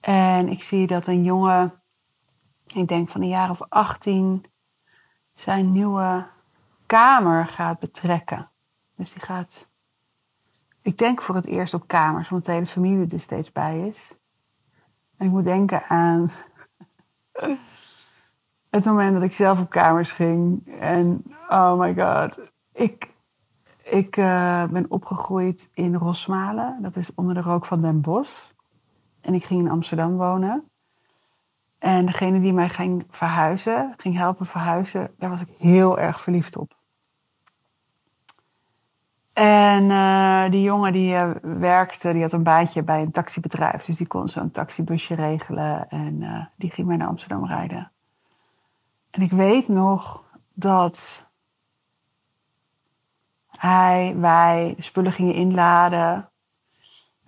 En ik zie dat een jongen, ik denk van een jaar of 18, zijn nieuwe kamer gaat betrekken. Dus die gaat, ik denk voor het eerst op kamers, omdat de hele familie er steeds bij is. En ik moet denken aan het moment dat ik zelf op kamers ging. En oh my god, ik, ik uh, ben opgegroeid in Rosmalen. Dat is onder de rook van Den Bosch. En ik ging in Amsterdam wonen. En degene die mij ging verhuizen, ging helpen verhuizen, daar was ik heel erg verliefd op. En uh, die jongen die uh, werkte, die had een baantje bij een taxibedrijf. Dus die kon zo'n taxibusje regelen. En uh, die ging mij naar Amsterdam rijden. En ik weet nog dat hij, wij de spullen gingen inladen.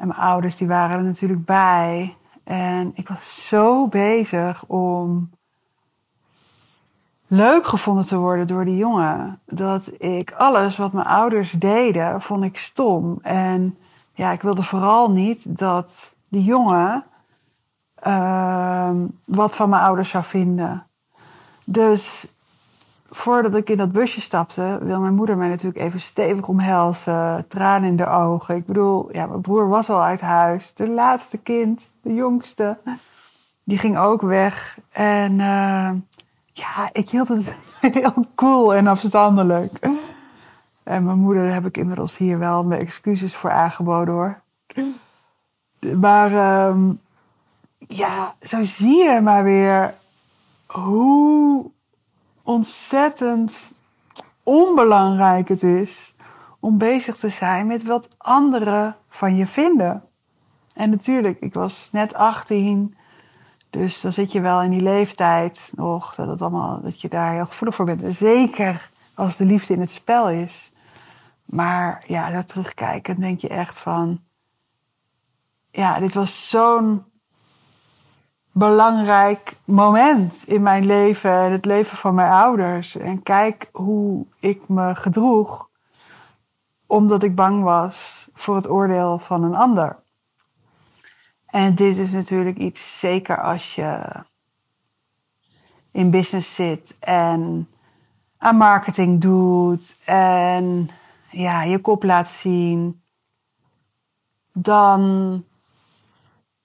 En mijn ouders die waren er natuurlijk bij. En ik was zo bezig om leuk gevonden te worden door die jongen. Dat ik alles wat mijn ouders deden, vond ik stom. En ja, ik wilde vooral niet dat die jongen uh, wat van mijn ouders zou vinden. Dus voordat ik in dat busje stapte, wil mijn moeder mij natuurlijk even stevig omhelzen. Tranen in de ogen. Ik bedoel, ja, mijn broer was al uit huis. De laatste kind, de jongste, die ging ook weg. En uh, ja, ik hield het heel cool en afstandelijk. En mijn moeder heb ik inmiddels hier wel mijn excuses voor aangeboden hoor. Maar um, ja, zo zie je maar weer hoe ontzettend onbelangrijk het is om bezig te zijn met wat anderen van je vinden. En natuurlijk, ik was net 18, dus dan zit je wel in die leeftijd nog dat, het allemaal, dat je daar heel gevoelig voor bent. Zeker als de liefde in het spel is. Maar ja, daar terugkijken, denk je echt van. Ja, dit was zo'n belangrijk moment in mijn leven en het leven van mijn ouders. En kijk hoe ik me gedroeg, omdat ik bang was voor het oordeel van een ander. En dit is natuurlijk iets, zeker als je in business zit en aan marketing doet en ja, je kop laat zien, dan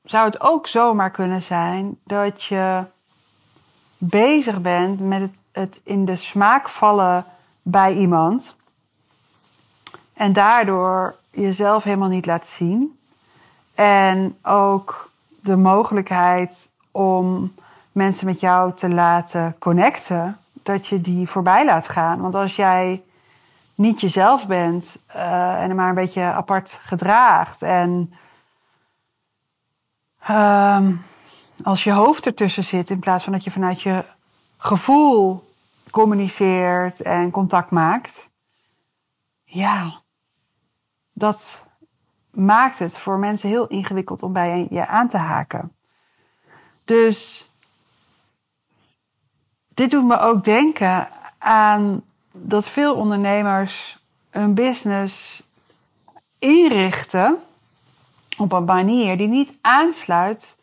zou het ook zomaar kunnen zijn dat je bezig bent met het, het in de smaak vallen bij iemand en daardoor jezelf helemaal niet laat zien. En ook de mogelijkheid om mensen met jou te laten connecten, dat je die voorbij laat gaan. Want als jij niet jezelf bent uh, en maar een beetje apart gedraagt en uh, als je hoofd ertussen zit in plaats van dat je vanuit je gevoel communiceert en contact maakt, ja, dat maakt het voor mensen heel ingewikkeld om bij je aan te haken. Dus dit doet me ook denken aan dat veel ondernemers een business inrichten op een manier die niet aansluit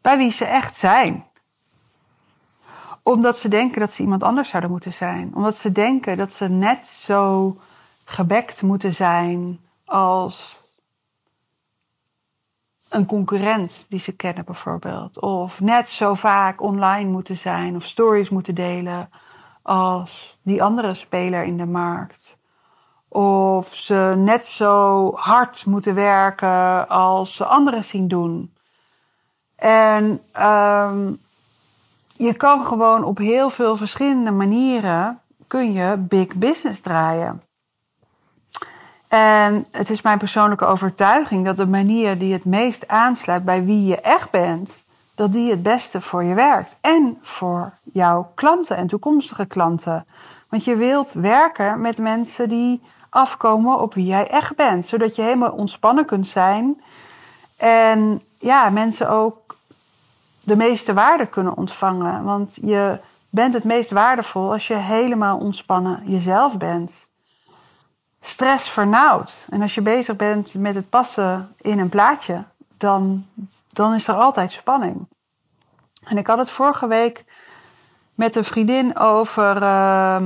bij wie ze echt zijn. Omdat ze denken dat ze iemand anders zouden moeten zijn. Omdat ze denken dat ze net zo gebekt moeten zijn als een concurrent die ze kennen bijvoorbeeld. Of net zo vaak online moeten zijn of stories moeten delen als die andere speler in de markt. Of ze net zo hard moeten werken als ze anderen zien doen. En um, je kan gewoon op heel veel verschillende manieren kun je big business draaien. En het is mijn persoonlijke overtuiging dat de manier die het meest aansluit bij wie je echt bent, dat die het beste voor je werkt. En voor jouw klanten en toekomstige klanten. Want je wilt werken met mensen die afkomen op wie jij echt bent. Zodat je helemaal ontspannen kunt zijn. En ja, mensen ook de meeste waarde kunnen ontvangen. Want je bent het meest waardevol als je helemaal ontspannen jezelf bent. Stress vernauwt. En als je bezig bent met het passen in een plaatje, dan, dan is er altijd spanning. En ik had het vorige week met een vriendin over uh,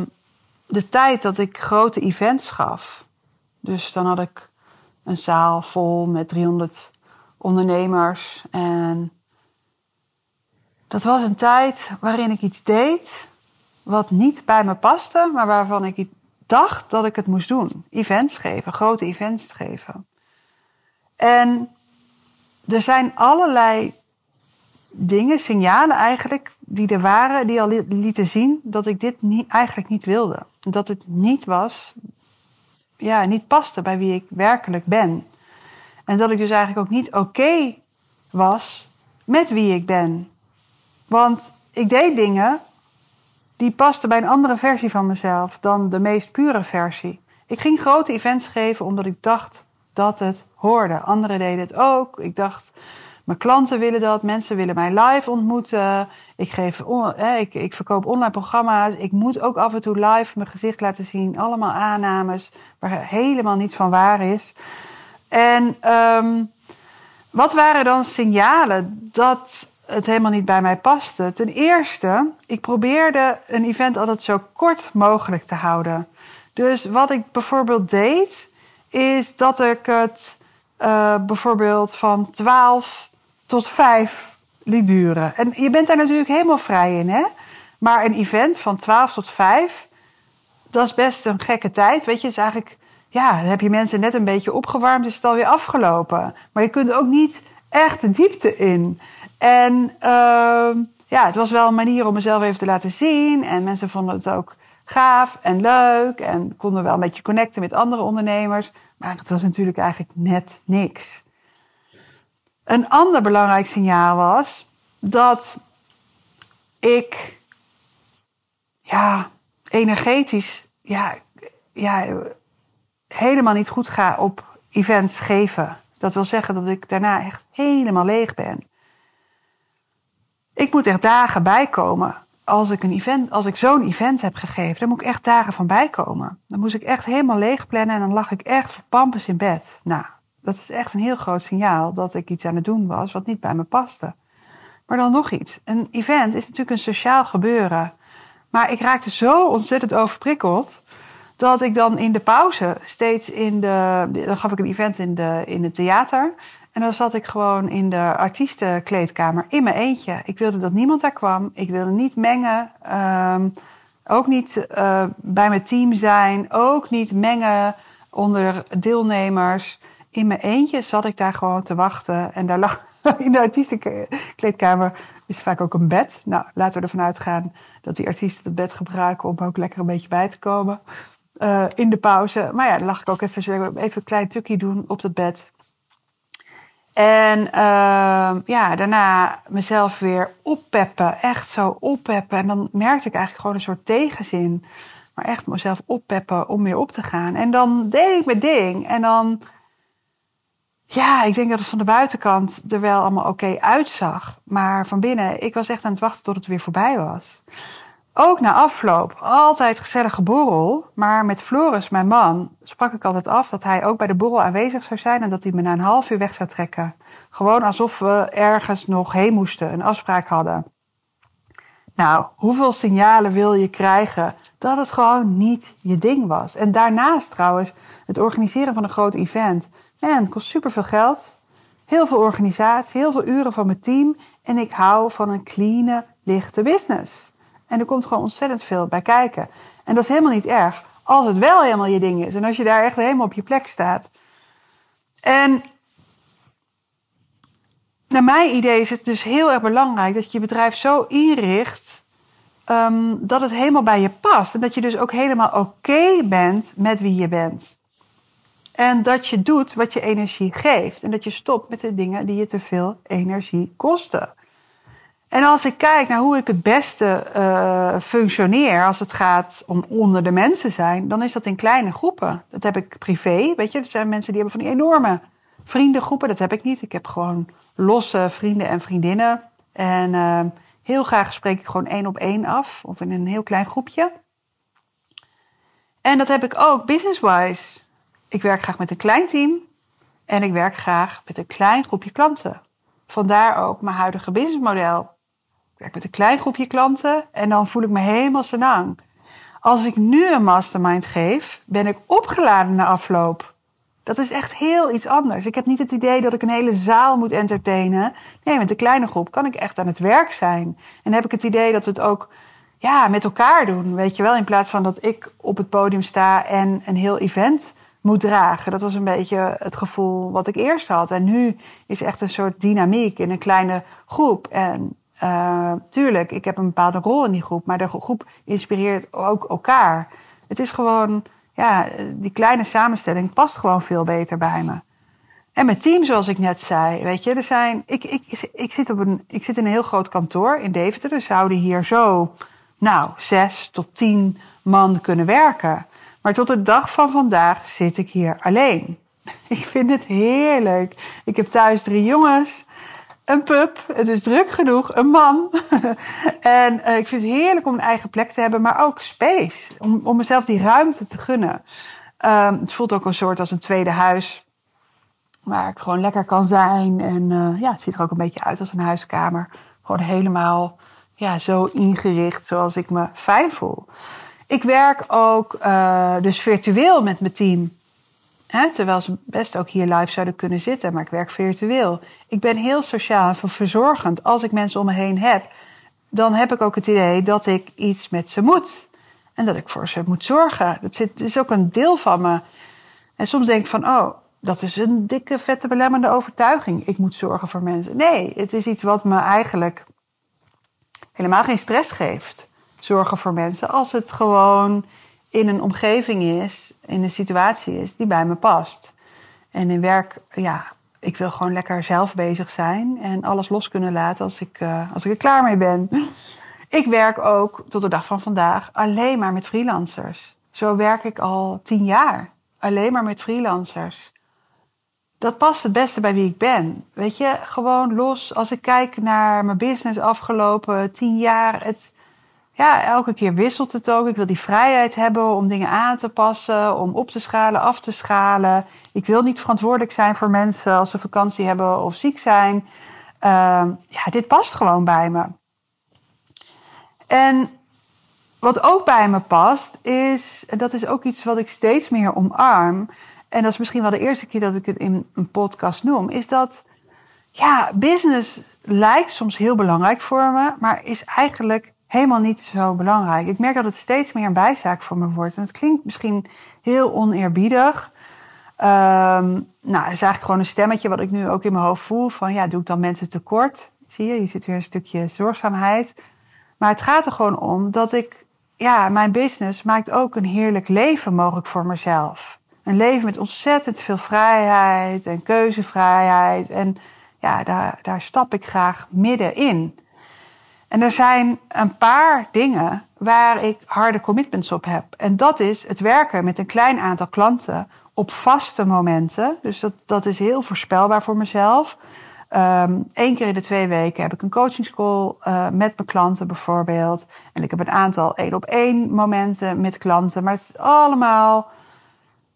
de tijd dat ik grote events gaf. Dus dan had ik een zaal vol met 300 ondernemers. En dat was een tijd waarin ik iets deed wat niet bij me paste, maar waarvan ik dacht dat ik het moest doen. Events geven, grote events geven. En er zijn allerlei dingen, signalen eigenlijk, die er waren, die al lieten zien dat ik dit eigenlijk niet wilde. Dat het niet was, ja, niet paste bij wie ik werkelijk ben. En dat ik dus eigenlijk ook niet oké was met wie ik ben. Want ik deed dingen die pasten bij een andere versie van mezelf dan de meest pure versie. Ik ging grote events geven omdat ik dacht dat het hoorde. Anderen deden het ook. Ik dacht, mijn klanten willen dat, mensen willen mij live ontmoeten. Ik, geef ik, ik verkoop online programma's. Ik moet ook af en toe live mijn gezicht laten zien. Allemaal aannames waar helemaal niets van waar is. En ehm, wat waren dan signalen dat het helemaal niet bij mij paste? Ten eerste, ik probeerde een event altijd zo kort mogelijk te houden. Dus wat ik bijvoorbeeld deed, is dat ik het uh, bijvoorbeeld van 12 tot 5 liet duren. En je bent daar natuurlijk helemaal vrij in, hè? Maar een event van 12 tot 5, dat is best een gekke tijd. Weet je, is eigenlijk, ja, dan heb je mensen net een beetje opgewarmd, is het alweer afgelopen. Maar je kunt ook niet echt de diepte in. En uh, ja, het was wel een manier om mezelf even te laten zien. En mensen vonden het ook gaaf en leuk. En konden wel een beetje connecten met andere ondernemers. Maar het was natuurlijk eigenlijk net niks. Een ander belangrijk signaal was dat ik ja, energetisch ja, ja, helemaal niet goed ga op events geven. Dat wil zeggen dat ik daarna echt helemaal leeg ben. Ik moet echt dagen bijkomen. Als ik, een event, als ik zo'n event heb gegeven, dan moet ik echt dagen van bijkomen. Dan moest ik echt helemaal leeg plannen en dan lag ik echt verpampers in bed. Nou, dat is echt een heel groot signaal dat ik iets aan het doen was wat niet bij me paste. Maar dan nog iets. Een event is natuurlijk een sociaal gebeuren. Maar ik raakte zo ontzettend overprikkeld dat ik dan in de pauze steeds in de. Dan gaf ik een event in, de, in het theater. En dan zat ik gewoon in de artiestenkleedkamer in mijn eentje. Ik wilde dat niemand daar kwam. Ik wilde niet mengen. Um, ook niet uh, bij mijn team zijn. Ook niet mengen onder deelnemers in mijn eentje zat ik daar gewoon te wachten. En daar lag in de artiestenkleedkamer is vaak ook een bed. Nou, laten we ervan uitgaan dat die artiesten het bed gebruiken om ook lekker een beetje bij te komen. Uh, in de pauze. Maar ja, dan lag ik ook even, even een klein tukje doen op dat bed. En uh, ja, daarna mezelf weer oppeppen. Echt zo oppeppen. En dan merkte ik eigenlijk gewoon een soort tegenzin. Maar echt mezelf oppeppen om weer op te gaan. En dan deed ik mijn ding. En dan ja, ik denk dat het van de buitenkant er wel allemaal oké uitzag. Maar van binnen, ik was echt aan het wachten tot het weer voorbij was. Ook na afloop, altijd gezellige borrel. Maar met Floris, mijn man, sprak ik altijd af dat hij ook bij de borrel aanwezig zou zijn. En dat hij me na een half uur weg zou trekken. Gewoon alsof we ergens nog heen moesten, een afspraak hadden. Nou, hoeveel signalen wil je krijgen dat het gewoon niet je ding was? En daarnaast trouwens, het organiseren van een groot event. En het kost superveel geld, heel veel organisatie, heel veel uren van mijn team. En ik hou van een clean, lichte business. En er komt gewoon ontzettend veel bij kijken. En dat is helemaal niet erg, als het wel helemaal je ding is. En als je daar echt helemaal op je plek staat. En naar mijn idee is het dus heel erg belangrijk dat je je bedrijf zo inricht um, dat het helemaal bij je past. En dat je dus ook helemaal oké bent met wie je bent. En dat je doet wat je energie geeft. En dat je stopt met de dingen die je te veel energie kosten. En als ik kijk naar hoe ik het beste uh, functioneer als het gaat om onder de mensen zijn, dan is dat in kleine groepen. Dat heb ik privé, weet je. Er zijn mensen die hebben van die enorme vriendengroepen. Dat heb ik niet. Ik heb gewoon losse vrienden en vriendinnen. En uh, heel graag spreek ik gewoon één op één af of in een heel klein groepje. En dat heb ik ook business-wise. Ik werk graag met een klein team en ik werk graag met een klein groepje klanten. Vandaar ook mijn huidige businessmodel. Ik werk met een klein groepje klanten en dan voel ik me helemaal senang. Als ik nu een mastermind geef, ben ik opgeladen na afloop. Dat is echt heel iets anders. Ik heb niet het idee dat ik een hele zaal moet entertainen. Nee, met een kleine groep kan ik echt aan het werk zijn. En heb ik het idee dat we het ook ja, met elkaar doen. Weet je wel, in plaats van dat ik op het podium sta en een heel event moet dragen. Dat was een beetje het gevoel wat ik eerst had. En nu is echt een soort dynamiek in een kleine groep. En uh, tuurlijk, ik heb een bepaalde rol in die groep, maar de groep inspireert ook elkaar. Het is gewoon, ja, die kleine samenstelling past gewoon veel beter bij me. En mijn team, zoals ik net zei, weet je, er zijn. Ik, ik, ik, zit, op een, ik zit in een heel groot kantoor in Deventer. Dus zouden hier zo, nou, zes tot tien man kunnen werken. Maar tot de dag van vandaag zit ik hier alleen. Ik vind het heerlijk. Ik heb thuis drie jongens, een pup, het is druk genoeg, een man. en uh, ik vind het heerlijk om een eigen plek te hebben, maar ook space. Om, om mezelf die ruimte te gunnen. Um, het voelt ook een soort als een tweede huis. Waar ik gewoon lekker kan zijn. En uh, ja, het ziet er ook een beetje uit als een huiskamer. Gewoon helemaal ja, zo ingericht zoals ik me fijn voel. Ik werk ook uh, dus virtueel met mijn team. Terwijl ze best ook hier live zouden kunnen zitten, maar ik werk virtueel. Ik ben heel sociaal en verzorgend. Als ik mensen om me heen heb, dan heb ik ook het idee dat ik iets met ze moet. En dat ik voor ze moet zorgen. Dat zit, is ook een deel van me. En soms denk ik van, oh, dat is een dikke, vette, belemmerende overtuiging. Ik moet zorgen voor mensen. Nee, het is iets wat me eigenlijk helemaal geen stress geeft zorgen voor mensen. Als het gewoon in een omgeving is, in een situatie is die bij me past. En in werk, ja, ik wil gewoon lekker zelf bezig zijn en alles los kunnen laten als ik, uh, als ik er klaar mee ben. Ik werk ook tot de dag van vandaag alleen maar met freelancers. Zo werk ik al tien jaar. Alleen maar met freelancers. Dat past het beste bij wie ik ben. Weet je, gewoon los. Als ik kijk naar mijn business afgelopen tien jaar. Het, ja, elke keer wisselt het ook. Ik wil die vrijheid hebben om dingen aan te passen, om op te schalen, af te schalen. Ik wil niet verantwoordelijk zijn voor mensen als ze vakantie hebben of ziek zijn. Uh, ja, dit past gewoon bij me. En wat ook bij me past, is, dat is ook iets wat ik steeds meer omarm. En dat is misschien wel de eerste keer dat ik het in een podcast noem, is dat ja, business lijkt soms heel belangrijk voor me, maar is eigenlijk helemaal niet zo belangrijk. Ik merk dat het steeds meer een bijzaak voor me wordt. En het klinkt misschien heel oneerbiedig. Um, nou, het is eigenlijk gewoon een stemmetje wat ik nu ook in mijn hoofd voel. Van ja, doe ik dan mensen tekort? Zie je, hier zit weer een stukje zorgzaamheid. Maar het gaat er gewoon om dat ik, ja, mijn business maakt ook een heerlijk leven mogelijk voor mezelf. Een leven met ontzettend veel vrijheid en keuzevrijheid. En ja, daar, daar stap ik graag middenin. En er zijn een paar dingen waar ik harde commitments op heb. En dat is het werken met een klein aantal klanten op vaste momenten. Dus dat, dat is heel voorspelbaar voor mezelf. Eén keer in de twee weken heb ik een coachingscall uh, met mijn klanten bijvoorbeeld. En ik heb een aantal één op één momenten met klanten. Maar het is allemaal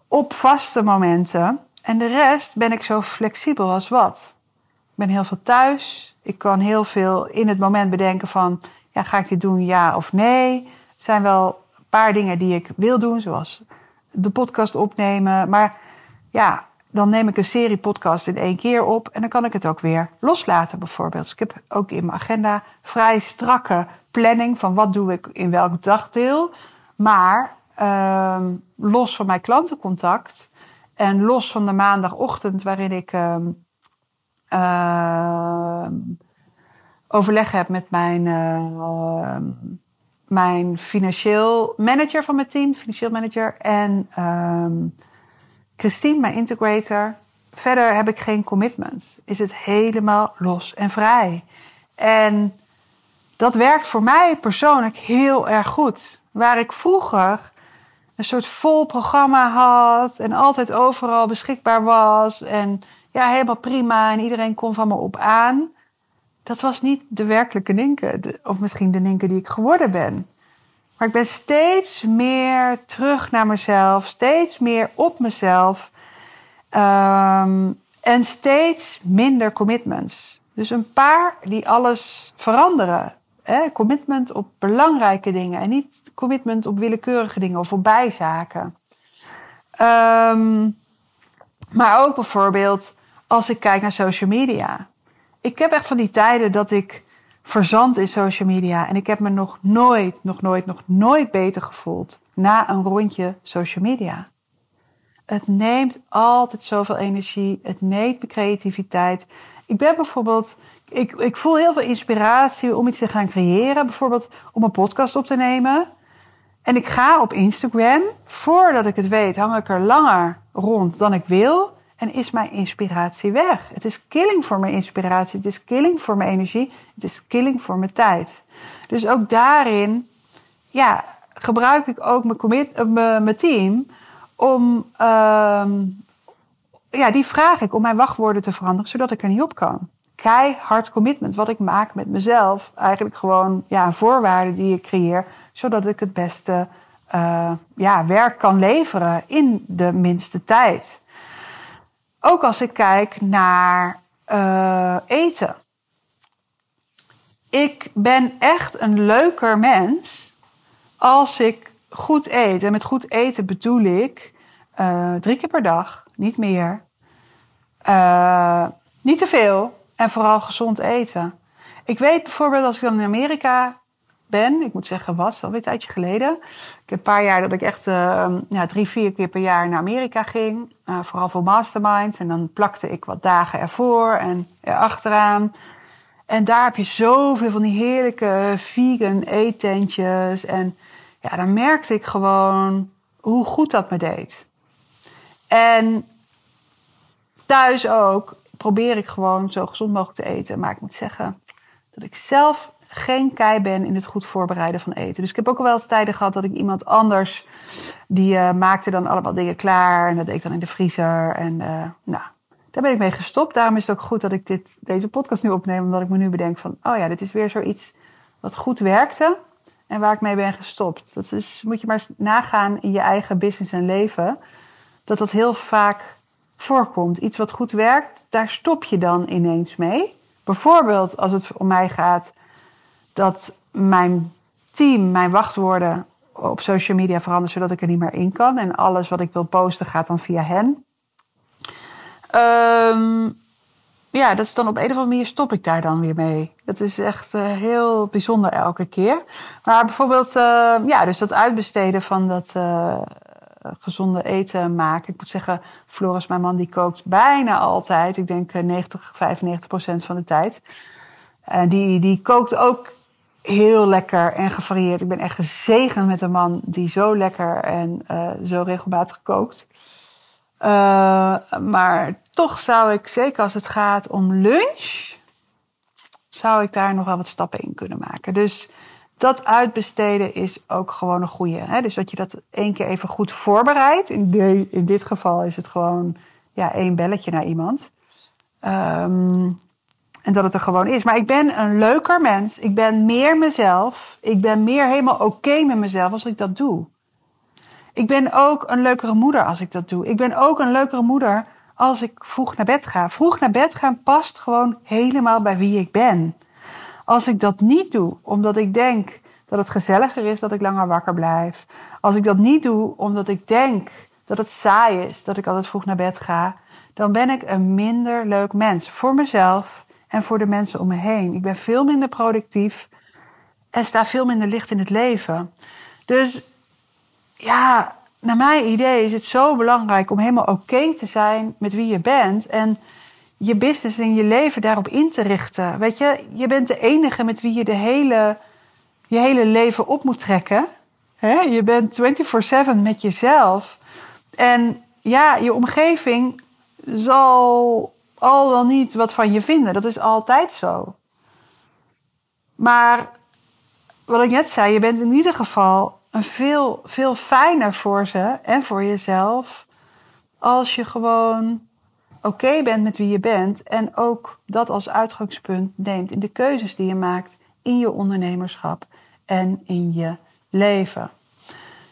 op vaste momenten. En de rest ben ik zo flexibel als wat. Ben heel veel thuis. Ik kan heel veel in het moment bedenken van, ja, ga ik dit doen, ja of nee? Het zijn wel een paar dingen die ik wil doen, zoals de podcast opnemen. Maar ja, dan neem ik een serie podcast in één keer op en dan kan ik het ook weer loslaten bijvoorbeeld. Dus ik heb ook in mijn agenda vrij strakke planning van wat doe ik in welk dagdeel. Maar uh, los van mijn klantencontact en los van de maandagochtend waarin ik... Uh, uh, overleg heb met mijn, uh, mijn financieel manager van mijn team, financieel manager, en uh, Christine, mijn integrator. Verder heb ik geen commitments. Is het helemaal los en vrij. En Dat werkt voor mij persoonlijk heel erg goed. Waar ik vroeger een soort vol programma had en altijd overal beschikbaar was en ja, helemaal prima en iedereen kon van me op aan. Dat was niet de werkelijke Ninke, of misschien de Ninke die ik geworden ben. Maar ik ben steeds meer terug naar mezelf, steeds meer op mezelf um, en steeds minder commitments. Dus een paar die alles veranderen. Hè? Commitment op belangrijke dingen en niet commitment op willekeurige dingen of op bijzaken. Um, maar ook bijvoorbeeld als ik kijk naar social media. Ik heb echt van die tijden dat ik verzand in social media. En ik heb me nog nooit, nog nooit, nog nooit beter gevoeld na een rondje social media. Het neemt altijd zoveel energie. Het neemt mijn creativiteit. Ik ben bijvoorbeeld, ik, ik voel heel veel inspiratie om iets te gaan creëren. Bijvoorbeeld om een podcast op te nemen. En ik ga op Instagram. Voordat ik het weet, hang ik er langer rond dan ik wil. En is mijn inspiratie weg. Het is killing voor mijn inspiratie. Het is killing voor mijn energie. Het is killing voor mijn tijd. Dus ook daarin ja, gebruik ik ook mijn, eh, mijn team om. Uh, ja, die vraag ik om mijn wachtwoorden te veranderen, zodat ik er niet op kan. Keihard commitment, wat ik maak met mezelf. Eigenlijk gewoon ja, een die ik creëer, zodat ik het beste uh, ja, werk kan leveren in de minste tijd. Ook als ik kijk naar uh, eten. Ik ben echt een leuker mens als ik goed eet. En met goed eten bedoel ik uh, drie keer per dag, niet meer. Niet te veel en vooral gezond eten. Ik weet bijvoorbeeld als ik dan in Amerika ben. Ik moet zeggen, was alweer een tijdje geleden. Ik heb een paar jaar dat ik echt uh, ja, drie, vier keer per jaar naar Amerika ging. Uh, vooral voor masterminds. En dan plakte ik wat dagen ervoor en erachteraan. En daar heb je zoveel van die heerlijke vegan eetentjes. En ja, dan merkte ik gewoon hoe goed dat me deed. En thuis ook probeer ik gewoon zo gezond mogelijk te eten. Maar ik moet zeggen dat ik zelf geen kei ben in het goed voorbereiden van eten. Dus ik heb ook wel eens tijden gehad dat ik iemand anders... die uh, maakte dan allemaal dingen klaar. En dat deed ik dan in de vriezer. En uh, nou, daar ben ik mee gestopt. Daarom is het ook goed dat ik dit, deze podcast nu opneem. Omdat ik me nu bedenk van... oh ja, dit is weer zoiets wat goed werkte... en waar ik mee ben gestopt. Dat is, moet je maar nagaan in je eigen business en leven... dat dat heel vaak voorkomt. Iets wat goed werkt, daar stop je dan ineens mee... Bijvoorbeeld als het om mij gaat dat mijn team mijn wachtwoorden op social media verandert zodat ik er niet meer in kan. En alles wat ik wil posten gaat dan via hen. Um, ja, dat is dan op een of andere manier stop ik daar dan weer mee. Dat is echt uh, heel bijzonder elke keer. Maar bijvoorbeeld, uh, ja, dus dat uitbesteden van dat uh, gezonde eten maken. Ik moet zeggen, Floris, mijn man, die kookt bijna altijd. Ik denk 90, 95 procent van de tijd. En die, die kookt ook heel lekker en gevarieerd. Ik ben echt gezegend met een man die zo lekker en uh, zo regelmatig kookt. Maar toch zou ik, zeker als het gaat om lunch, zou ik daar nog wel wat stappen in kunnen maken. Dus dat uitbesteden is ook gewoon een goede. Hè? Dus dat je dat één keer even goed voorbereidt. In, dit geval is het gewoon ja, één belletje naar iemand. Um, en dat het er gewoon is. Maar ik ben een leuker mens. Ik ben meer mezelf. Ik ben meer helemaal oké met mezelf als ik dat doe. Ik ben ook een leukere moeder als ik dat doe. Ik ben ook een leukere moeder als ik vroeg naar bed ga. Vroeg naar bed gaan past gewoon helemaal bij wie ik ben. Als ik dat niet doe, omdat ik denk dat het gezelliger is dat ik langer wakker blijf. Als ik dat niet doe, omdat ik denk dat het saai is dat ik altijd vroeg naar bed ga, dan ben ik een minder leuk mens voor mezelf en voor de mensen om me heen. Ik ben veel minder productief en sta veel minder licht in het leven. Dus ja, naar mijn idee is het zo belangrijk om helemaal oké te zijn met wie je bent en je business en je leven daarop in te richten. Weet je, je bent de enige met wie je de hele, je hele leven op moet trekken. Je bent 24/7 met jezelf. En ja, je omgeving zal al dan niet wat van je vinden. Dat is altijd zo. Maar wat ik net zei, je bent in ieder geval een veel, veel fijner voor ze en voor jezelf. Als je gewoon oké bent met wie je bent. En ook dat als uitgangspunt neemt in de keuzes die je maakt in je ondernemerschap en in je leven.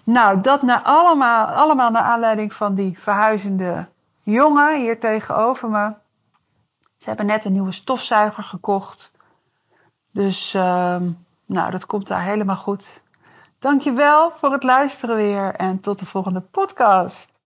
Nou, dat na allemaal, allemaal naar aanleiding van die verhuizende jongen hier tegenover me. Ze hebben net een nieuwe stofzuiger gekocht. Dus ehm, nou, dat komt daar helemaal goed. Dankjewel voor het luisteren weer en tot de volgende podcast.